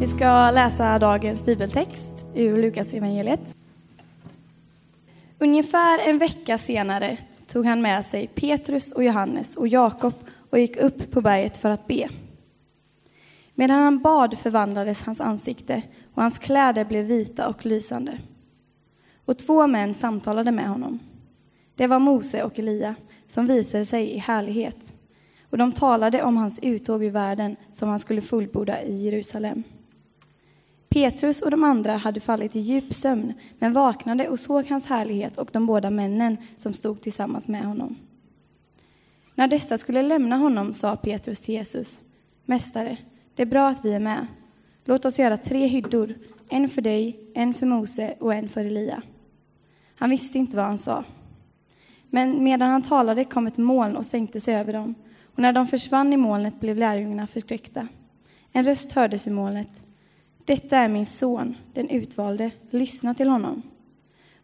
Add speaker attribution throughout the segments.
Speaker 1: Vi ska läsa dagens bibeltext ur Lukas evangeliet. Ungefär en vecka senare tog han med sig Petrus och Johannes och Jakob och gick upp på berget för att be. Medan han bad förvandlades hans ansikte och hans kläder blev vita och lysande. Och två män samtalade med honom. Det var Mose och Elia som visade sig i härlighet och de talade om hans uttåg ur världen som han skulle fullborda i Jerusalem. Petrus och de andra hade fallit i djup sömn, men vaknade och såg hans härlighet och de båda männen som stod tillsammans med honom. När dessa skulle lämna honom sa Petrus till Jesus, Mästare, det är bra att vi är med. Låt oss göra tre hyddor, en för dig, en för Mose och en för Elia. Han visste inte vad han sa. Men medan han talade kom ett moln och sänkte sig över dem, och när de försvann i molnet blev lärjungarna förskräckta. En röst hördes i molnet. Detta är min son, den utvalde, lyssna till honom.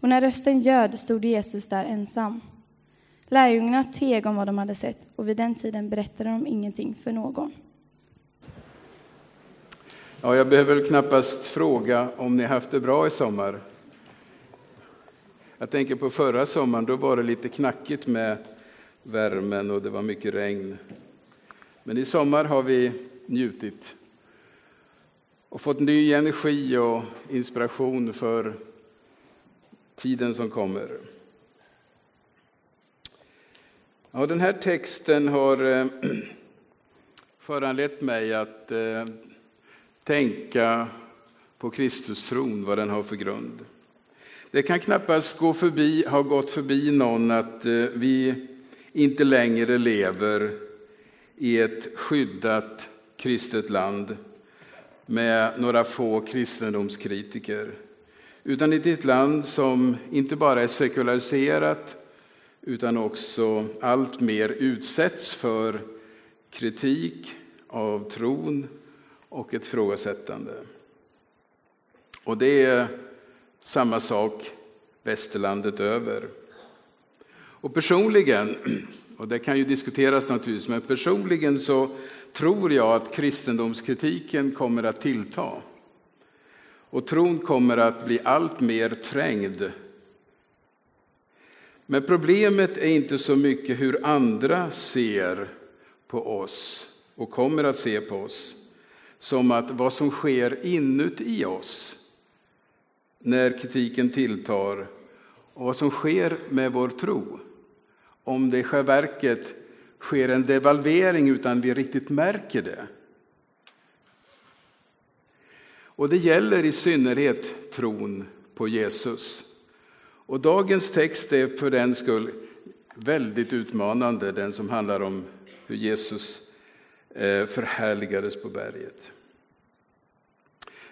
Speaker 1: Och när rösten ljöd stod Jesus där ensam. Lärjungarna teg om vad de hade sett, och vid den tiden berättade de ingenting för någon.
Speaker 2: Ja, jag behöver väl knappast fråga om ni haft det bra i sommar. Jag tänker på förra sommaren, då var det lite knackigt med värmen och det var mycket regn. Men i sommar har vi njutit och fått ny energi och inspiration för tiden som kommer. Ja, den här texten har eh, föranlett mig att eh, tänka på Kristustron, vad den har för grund. Det kan knappast gå förbi, ha gått förbi någon att eh, vi inte längre lever i ett skyddat kristet land med några få kristendomskritiker, utan i ett land som inte bara är sekulariserat utan också allt mer utsätts för kritik av tron och ett frågasättande. Och det är samma sak västerlandet över. Och personligen, och det kan ju diskuteras naturligtvis, men personligen så tror jag att kristendomskritiken kommer att tillta. Och tron kommer att bli allt mer trängd. Men problemet är inte så mycket hur andra ser på oss och kommer att se på oss, som att vad som sker inuti oss när kritiken tilltar och vad som sker med vår tro. Om det i själva verket sker en devalvering utan vi riktigt märker det. Och det gäller i synnerhet tron på Jesus. Och dagens text är för den skull väldigt utmanande, den som handlar om hur Jesus eh, förhärligades på berget.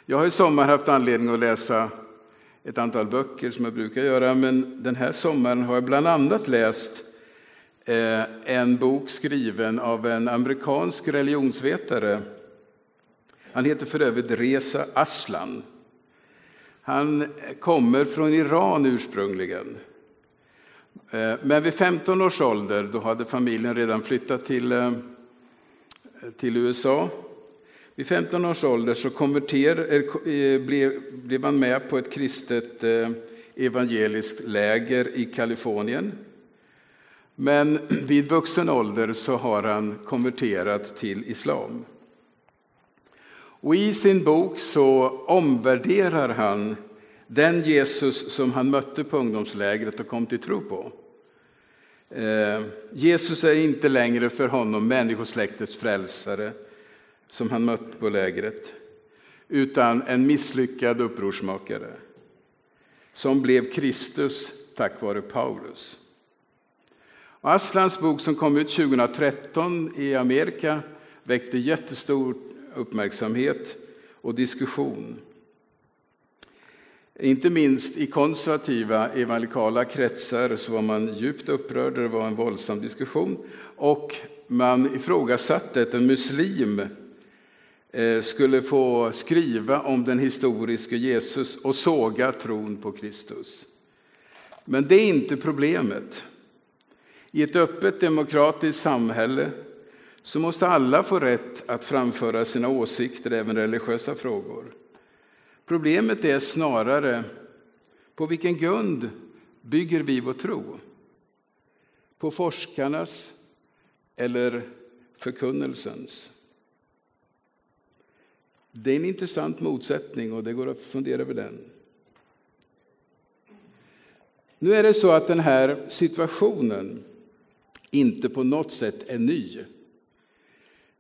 Speaker 2: Jag har i sommar haft anledning att läsa ett antal böcker som jag brukar göra, men den här sommaren har jag bland annat läst Eh, en bok skriven av en amerikansk religionsvetare. Han heter för övrigt Reza Aslan. Han kommer från Iran ursprungligen. Eh, men vid 15 års ålder då hade familjen redan flyttat till, eh, till USA. Vid 15 års ålder så blev, blev han med på ett kristet evangeliskt läger i Kalifornien. Men vid vuxen ålder så har han konverterat till islam. Och I sin bok så omvärderar han den Jesus som han mötte på ungdomslägret och kom till tro på. Eh, Jesus är inte längre för honom människosläktets frälsare som han mött på lägret, utan en misslyckad upprorsmakare som blev Kristus tack vare Paulus. Aslans bok som kom ut 2013 i Amerika väckte jättestor uppmärksamhet och diskussion. Inte minst i konservativa evangelikala kretsar så var man djupt upprörd, det var en våldsam diskussion och man ifrågasatte att en muslim eh, skulle få skriva om den historiske Jesus och såga tron på Kristus. Men det är inte problemet. I ett öppet demokratiskt samhälle så måste alla få rätt att framföra sina åsikter, även religiösa frågor. Problemet är snarare på vilken grund bygger vi vår tro? På forskarnas eller förkunnelsens? Det är en intressant motsättning och det går att fundera över den. Nu är det så att den här situationen inte på något sätt är ny.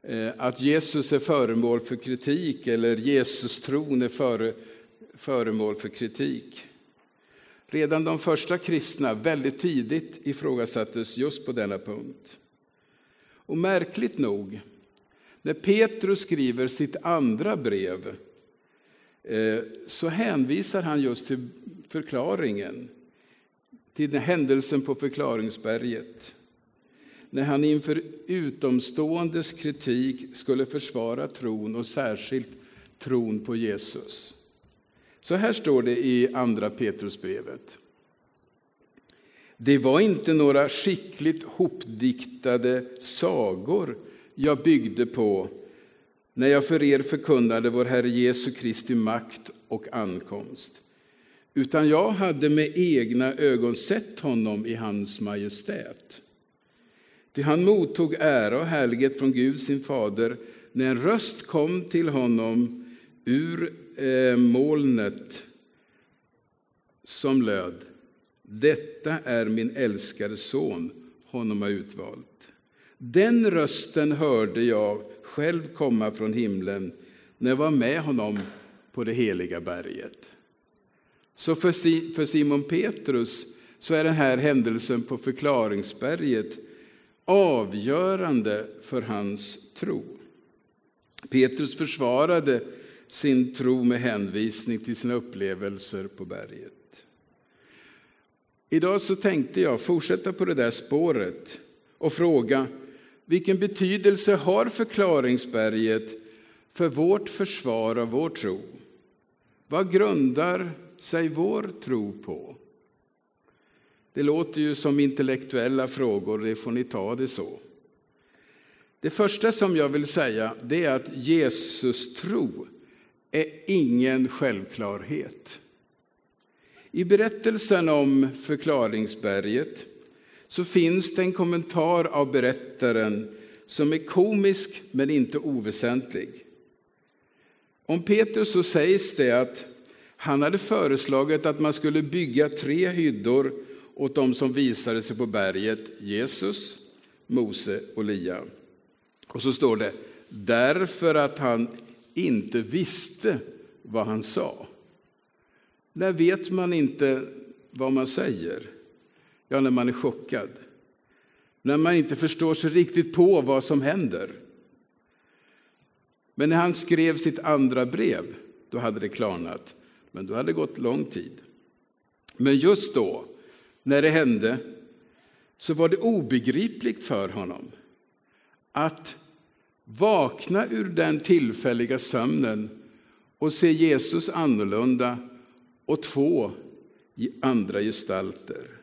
Speaker 2: Eh, att Jesus är föremål för kritik eller Jesus-tron är före, föremål för kritik. Redan de första kristna väldigt tidigt ifrågasattes just på denna punkt. Och märkligt nog, när Petrus skriver sitt andra brev eh, så hänvisar han just till förklaringen, till den händelsen på förklaringsberget. När han inför utomståendes kritik skulle försvara tron och särskilt tron på Jesus. Så här står det i Andra Petrusbrevet. Det var inte några skickligt hopdiktade sagor jag byggde på när jag för er förkunnade vår Herre Jesu Kristi makt och ankomst. Utan jag hade med egna ögon sett honom i hans majestät. Ty han mottog ära och härlighet från Gud sin fader när en röst kom till honom ur eh, molnet som löd Detta är min älskade son, honom har utvalt. Den rösten hörde jag själv komma från himlen när jag var med honom på det heliga berget. Så för Simon Petrus så är den här händelsen på förklaringsberget avgörande för hans tro. Petrus försvarade sin tro med hänvisning till sina upplevelser på berget. Idag så tänkte jag fortsätta på det där spåret och fråga vilken betydelse har förklaringsberget för vårt försvar av vår tro? Vad grundar sig vår tro på? Det låter ju som intellektuella frågor, det får ni ta det så. Det första som jag vill säga det är att Jesus tro är ingen självklarhet. I berättelsen om förklaringsberget så finns det en kommentar av berättaren som är komisk men inte oväsentlig. Om Petrus så sägs det att han hade föreslagit att man skulle bygga tre hyddor åt dem som visade sig på berget, Jesus, Mose och Lia. Och så står det, därför att han inte visste vad han sa. När vet man inte vad man säger? Ja, när man är chockad. När man inte förstår sig riktigt på vad som händer. Men när han skrev sitt andra brev, då hade det klarnat. Men då hade det gått lång tid. Men just då, när det hände, så var det obegripligt för honom att vakna ur den tillfälliga sömnen och se Jesus annorlunda och två andra gestalter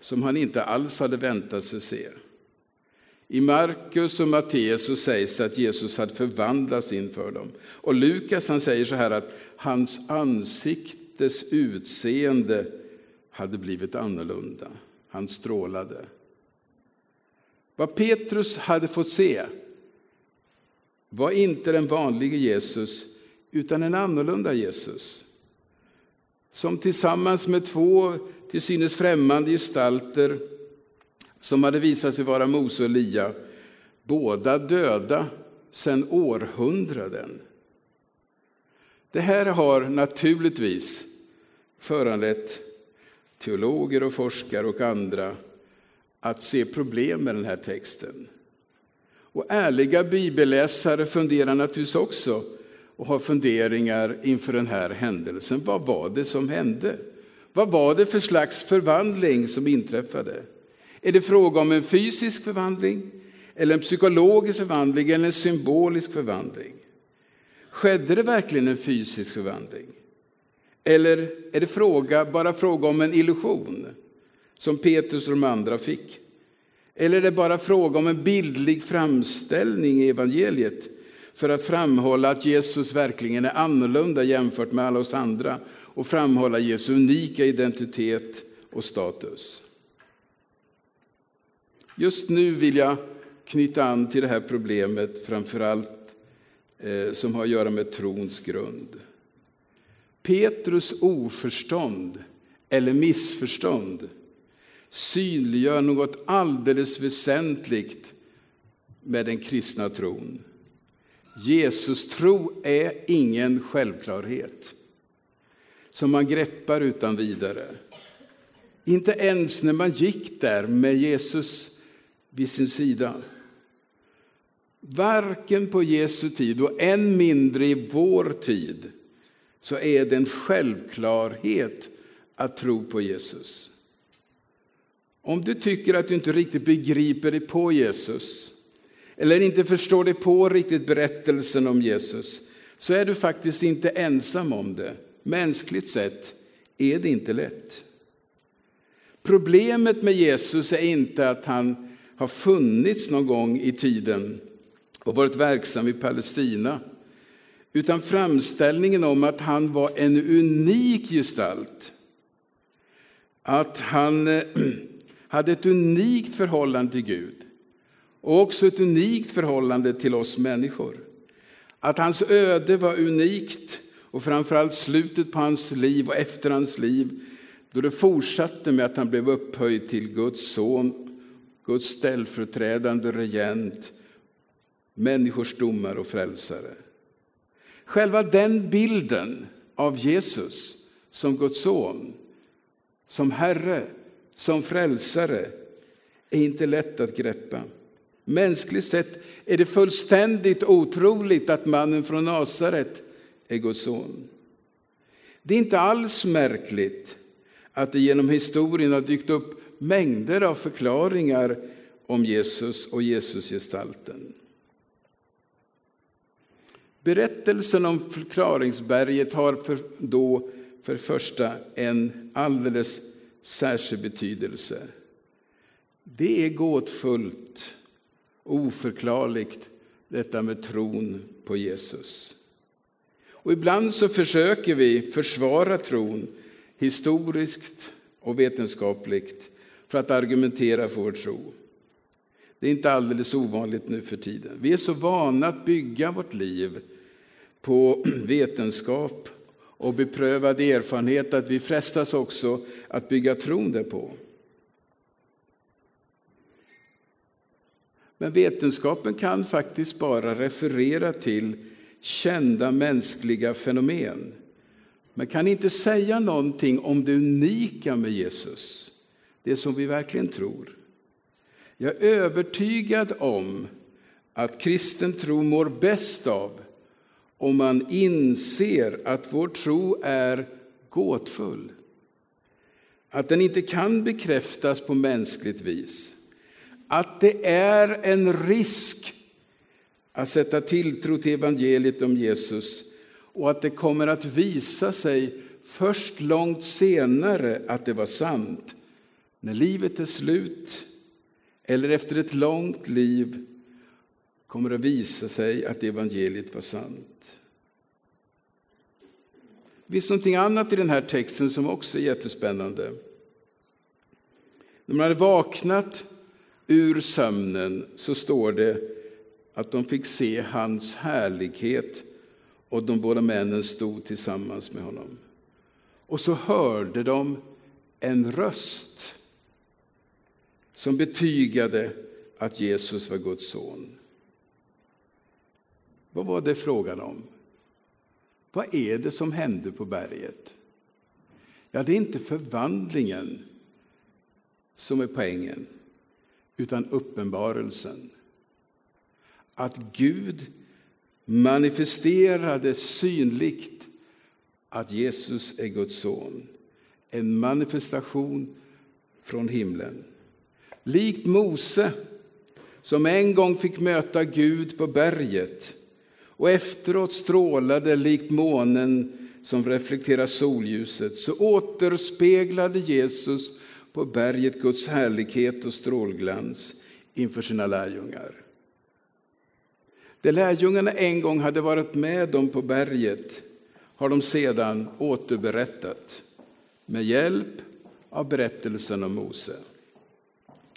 Speaker 2: som han inte alls hade väntat sig se. I Markus och Matteus sägs det att Jesus hade förvandlats inför dem. Och Lukas han säger så här att hans ansiktes utseende hade blivit annorlunda. Han strålade. Vad Petrus hade fått se var inte den vanlige Jesus, utan en annorlunda Jesus. Som tillsammans med två till synes främmande gestalter som hade visat sig vara Mose och Elia, båda döda sedan århundraden. Det här har naturligtvis föranlett teologer och forskare och andra att se problem med den här texten. Och ärliga bibelläsare funderar naturligtvis också och har funderingar inför den här händelsen. Vad var det som hände? Vad var det för slags förvandling som inträffade? Är det fråga om en fysisk förvandling, eller en psykologisk förvandling eller en symbolisk förvandling? Skedde det verkligen en fysisk förvandling? Eller är det fråga, bara fråga om en illusion? som Petrus och de andra fick? Eller är det bara fråga om en bildlig framställning i evangeliet för att framhålla att Jesus verkligen är annorlunda jämfört med alla oss andra och framhålla Jesu unika identitet och status? Just nu vill jag knyta an till det här problemet, framförallt eh, som har att göra med trons grund. Petrus oförstånd eller missförstånd synliggör något alldeles väsentligt med den kristna tron. Jesus tro är ingen självklarhet som man greppar utan vidare. Inte ens när man gick där med Jesus vid sin sida. Varken på Jesu tid och än mindre i vår tid så är det en självklarhet att tro på Jesus. Om du tycker att du inte riktigt begriper dig på Jesus eller inte förstår dig på riktigt berättelsen om Jesus så är du faktiskt inte ensam om det. Mänskligt sett är det inte lätt. Problemet med Jesus är inte att han har funnits någon gång i tiden och varit verksam i Palestina utan framställningen om att han var en unik gestalt. Att han eh, hade ett unikt förhållande till Gud och också ett unikt förhållande till oss människor. Att hans öde var unikt och framförallt slutet på hans liv och efter hans liv då det fortsatte med att han blev upphöjd till Guds son, Guds ställföreträdande regent, människors domare och frälsare. Själva den bilden av Jesus som Guds son, som Herre, som frälsare är inte lätt att greppa. Mänskligt sett är det fullständigt otroligt att mannen från Nasaret är Guds son. Det är inte alls märkligt att det genom historien har dykt upp mängder av förklaringar om Jesus och Jesusgestalten. Berättelsen om förklaringsberget har för, då för första en alldeles särskild betydelse. Det är gåtfullt, oförklarligt, detta med tron på Jesus. Och ibland så försöker vi försvara tron historiskt och vetenskapligt för att argumentera för vår tro. Det är inte alldeles ovanligt nu för tiden. Vi är så vana att bygga vårt liv på vetenskap och beprövad erfarenhet att vi frestas också att bygga tron därpå. Men vetenskapen kan faktiskt bara referera till kända mänskliga fenomen. Man kan inte säga någonting om det unika med Jesus, det som vi verkligen tror. Jag är övertygad om att kristen tro mår bäst av om man inser att vår tro är gåtfull. Att den inte kan bekräftas på mänskligt vis. Att det är en risk att sätta tilltro till evangeliet om Jesus och att det kommer att visa sig först långt senare att det var sant. När livet är slut eller efter ett långt liv kommer det att visa sig att evangeliet var sant. Det finns någonting annat i den här texten som också är jättespännande. När man hade vaknat ur sömnen så står det att de fick se hans härlighet och de båda männen stod tillsammans med honom. Och så hörde de en röst som betygade att Jesus var Guds son. Vad var det frågan om? Vad är det som hände på berget? Ja, det är inte förvandlingen som är poängen, utan uppenbarelsen. Att Gud manifesterade synligt att Jesus är Guds son. En manifestation från himlen. Likt Mose, som en gång fick möta Gud på berget och efteråt strålade likt månen som reflekterar solljuset, så återspeglade Jesus på berget Guds härlighet och strålglans inför sina lärjungar. Det lärjungarna en gång hade varit med om på berget har de sedan återberättat med hjälp av berättelsen om Mose.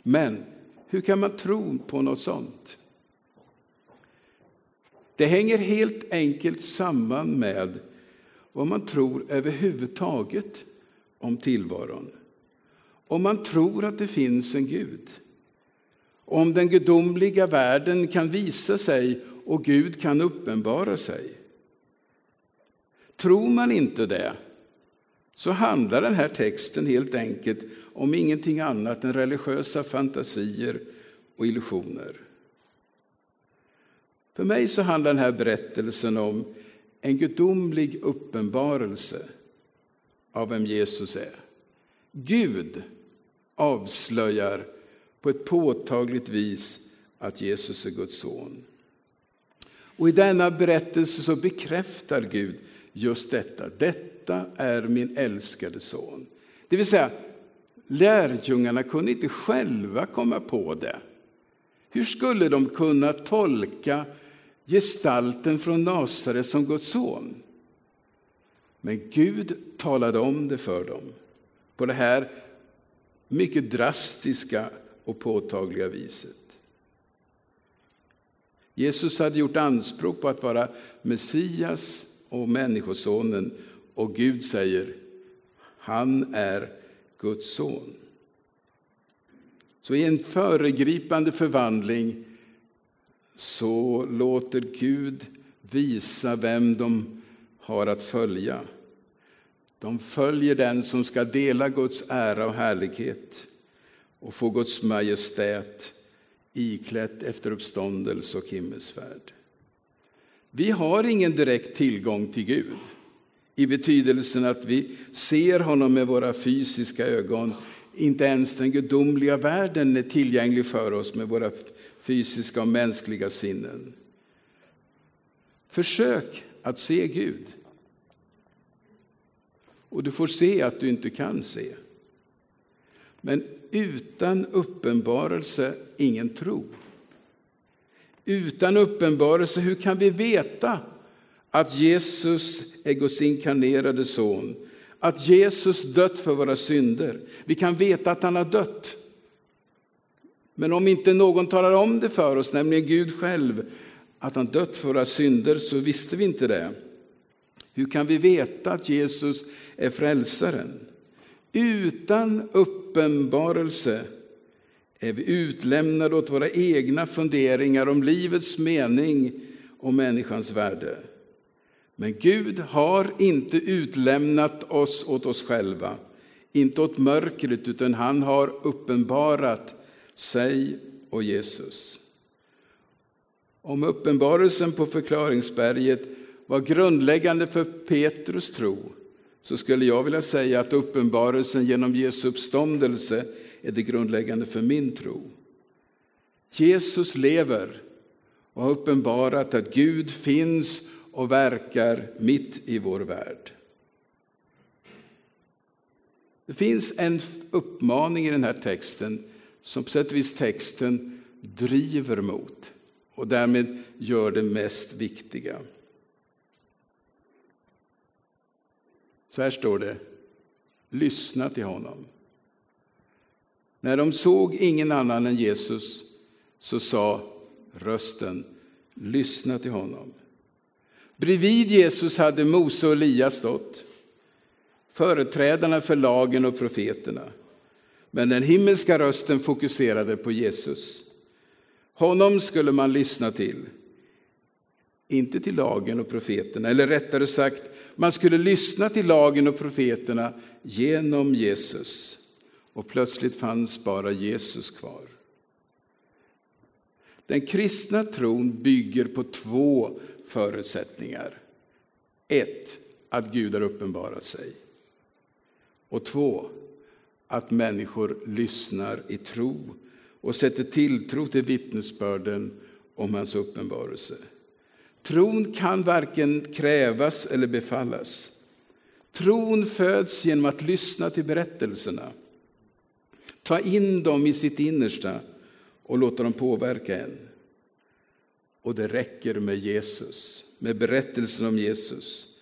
Speaker 2: Men hur kan man tro på något sånt? Det hänger helt enkelt samman med vad man tror överhuvudtaget om tillvaron. Om man tror att det finns en Gud. Om den gudomliga världen kan visa sig och Gud kan uppenbara sig. Tror man inte det så handlar den här texten helt enkelt om ingenting annat än religiösa fantasier och illusioner. För mig så handlar den här berättelsen om en gudomlig uppenbarelse av vem Jesus är. Gud avslöjar på ett påtagligt vis att Jesus är Guds son. Och i denna berättelse så bekräftar Gud just detta. Detta är min älskade son. Det vill säga, lärjungarna kunde inte själva komma på det. Hur skulle de kunna tolka gestalten från Nasaret som Guds son? Men Gud talade om det för dem på det här mycket drastiska och påtagliga viset. Jesus hade gjort anspråk på att vara Messias och Människosonen och Gud säger han är Guds son. Så i en föregripande förvandling så låter Gud visa vem de har att följa. De följer den som ska dela Guds ära och härlighet och få Guds majestät iklätt efter uppståndelse och himmelsfärd. Vi har ingen direkt tillgång till Gud i betydelsen att vi ser honom med våra fysiska ögon. Inte ens den gudomliga världen är tillgänglig för oss med våra fysiska och mänskliga sinnen. Försök att se Gud. Och du får se att du inte kan se. Men utan uppenbarelse ingen tro. Utan uppenbarelse, hur kan vi veta att Jesus är Guds inkarnerade son? Att Jesus dött för våra synder. Vi kan veta att han har dött. Men om inte någon talar om det för oss, nämligen Gud själv, att han dött för våra synder, så visste vi inte det. Hur kan vi veta att Jesus är frälsaren? Utan uppenbarelse är vi utlämnade åt våra egna funderingar om livets mening och människans värde. Men Gud har inte utlämnat oss åt oss själva, inte åt mörkret, utan han har uppenbarat sig och Jesus. Om uppenbarelsen på förklaringsberget var grundläggande för Petrus tro så skulle jag vilja säga att uppenbarelsen genom Jesu uppståndelse är det grundläggande för min tro. Jesus lever och har uppenbarat att Gud finns och verkar mitt i vår värld. Det finns en uppmaning i den här texten som på sätt och vis texten driver mot och därmed gör det mest viktiga. Så här står det. Lyssna till honom. När de såg ingen annan än Jesus så sa rösten, lyssna till honom. Bredvid Jesus hade Mose och Elias stått, företrädarna för lagen och profeterna. Men den himmelska rösten fokuserade på Jesus. Honom skulle man lyssna till, inte till lagen och profeterna, eller rättare sagt, man skulle lyssna till lagen och profeterna genom Jesus. Och plötsligt fanns bara Jesus kvar. Den kristna tron bygger på två förutsättningar. Ett, att Gud har uppenbarat sig. Och två, att människor lyssnar i tro och sätter tilltro till vittnesbörden om hans uppenbarelse. Tron kan varken krävas eller befallas. Tron föds genom att lyssna till berättelserna, ta in dem i sitt innersta och låta dem påverka en. Och det räcker med Jesus, med berättelsen om Jesus.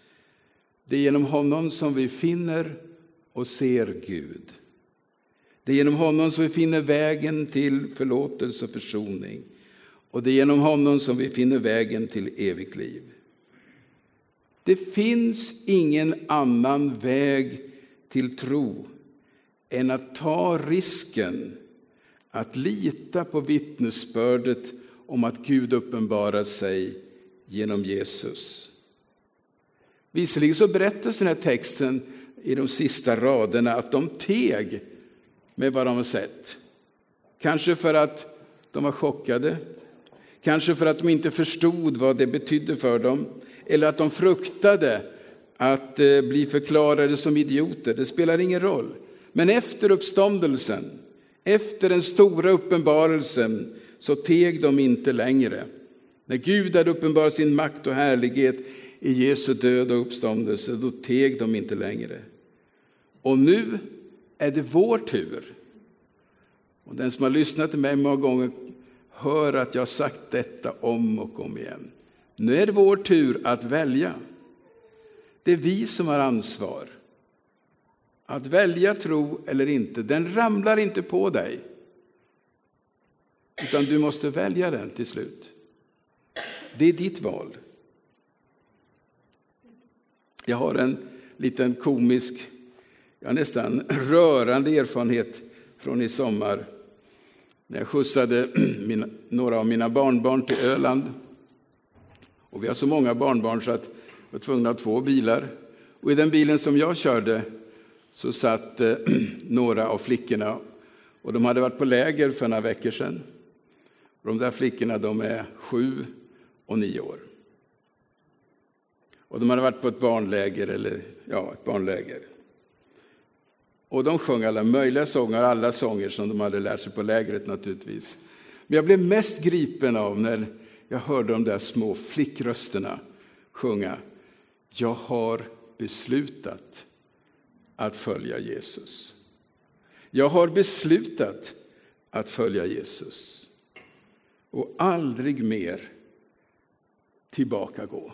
Speaker 2: Det är genom honom som vi finner och ser Gud. Det är genom honom som vi finner vägen till förlåtelse och försoning. Och det är genom honom som vi finner vägen till evigt liv. Det finns ingen annan väg till tro än att ta risken att lita på vittnesbördet om att Gud uppenbarar sig genom Jesus. Visserligen så berättas den här texten i de sista raderna att de teg med vad de har sett. Kanske för att de var chockade, kanske för att de inte förstod vad det betydde för dem, eller att de fruktade att eh, bli förklarade som idioter. Det spelar ingen roll. Men efter uppståndelsen, efter den stora uppenbarelsen, så teg de inte längre. När Gud hade uppenbarat sin makt och härlighet i Jesu död och uppståndelse, då teg de inte längre. Och nu är det vår tur. Och den som har lyssnat till mig många gånger hör att jag har sagt detta om och om igen. Nu är det vår tur att välja. Det är vi som har ansvar. Att välja tro eller inte, den ramlar inte på dig. Utan du måste välja den till slut. Det är ditt val. Jag har en liten komisk, ja, nästan rörande erfarenhet från i sommar. När jag skjutsade mina, några av mina barnbarn till Öland. Och vi har så många barnbarn så att vi var tvungna att ha två bilar. Och i den bilen som jag körde så satt eh, några av flickorna och de hade varit på läger för några veckor sedan. De där flickorna de är sju och nio år. Och de hade varit på ett barnläger, eller ja, ett barnläger. Och de sjöng alla möjliga sånger, alla sånger som de hade lärt sig på lägret naturligtvis. Men jag blev mest gripen av när jag hörde de där små flickrösterna sjunga Jag har beslutat att följa Jesus. Jag har beslutat att följa Jesus och aldrig mer tillbaka gå.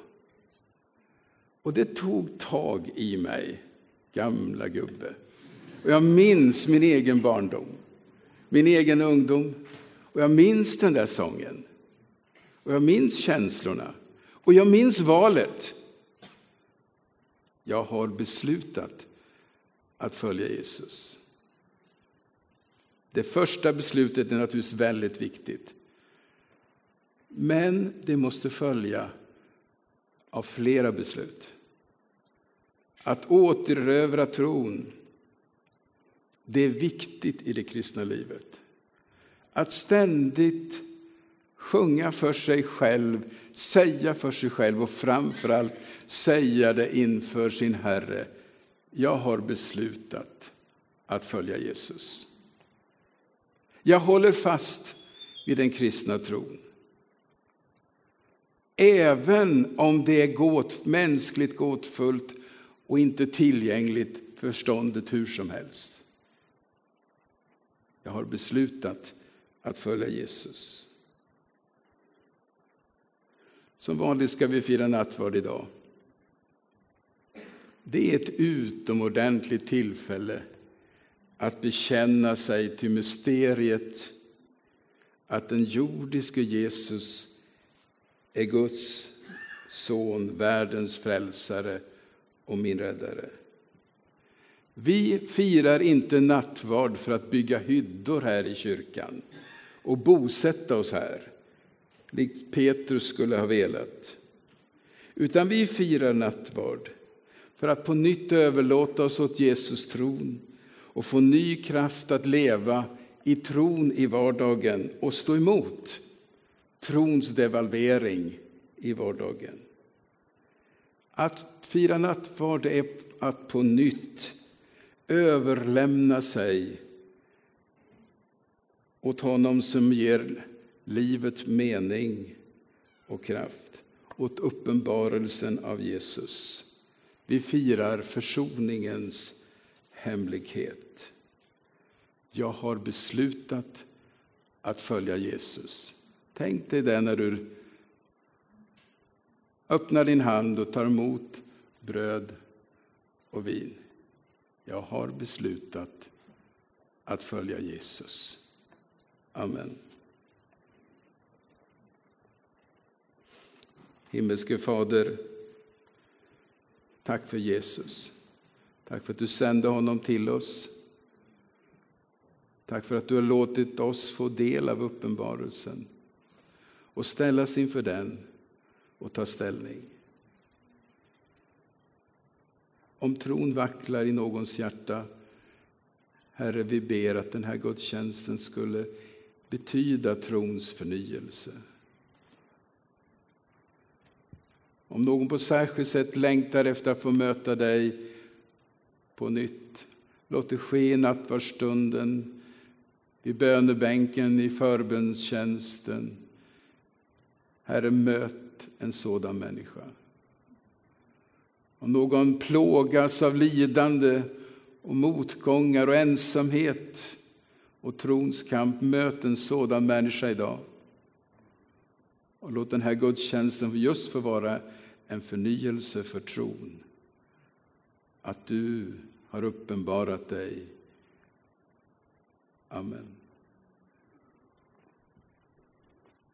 Speaker 2: Och det tog tag i mig, gamla gubbe. Och jag minns min egen barndom, min egen ungdom. Och jag minns den där sången. Och jag minns känslorna. Och jag minns valet. Jag har beslutat att följa Jesus. Det första beslutet är naturligtvis väldigt viktigt. Men det måste följa av flera beslut. Att återerövra tron, det är viktigt i det kristna livet. Att ständigt sjunga för sig själv, säga för sig själv och framförallt säga det inför sin Herre. Jag har beslutat att följa Jesus. Jag håller fast vid den kristna tron. Även om det är gåt, mänskligt gåtfullt och inte tillgängligt för förståndet hur som helst. Jag har beslutat att följa Jesus. Som vanligt ska vi fira nattvard idag. Det är ett utomordentligt tillfälle att bekänna sig till mysteriet att den jordiske Jesus är Guds son, världens frälsare och min räddare. Vi firar inte nattvard för att bygga hyddor här i kyrkan och bosätta oss här, likt Petrus skulle ha velat. Utan vi firar nattvard för att på nytt överlåta oss åt Jesus tron och få ny kraft att leva i tron i vardagen och stå emot trons devalvering i vardagen. Att fira nattvard är att på nytt överlämna sig åt honom som ger livet mening och kraft, åt uppenbarelsen av Jesus. Vi firar försoningens hemlighet. Jag har beslutat att följa Jesus. Tänk dig det när du öppnar din hand och tar emot bröd och vin. Jag har beslutat att följa Jesus. Amen. Himmelske Fader, tack för Jesus. Tack för att du sände honom till oss. Tack för att du har låtit oss få del av uppenbarelsen och ställas inför den och ta ställning. Om tron vacklar i någons hjärta, Herre, vi ber att den här gudstjänsten skulle betyda trons förnyelse. Om någon på särskilt sätt längtar efter att få möta dig på nytt, låt det ske i nattvardsstunden, i bönebänken, i förbönstjänsten. Herre, möt en sådan människa. Om någon plågas av lidande och motgångar och ensamhet och trons kamp, möt en sådan människa idag. Och låt den här gudstjänsten just få vara en förnyelse för tron. Att du har uppenbarat dig. Amen.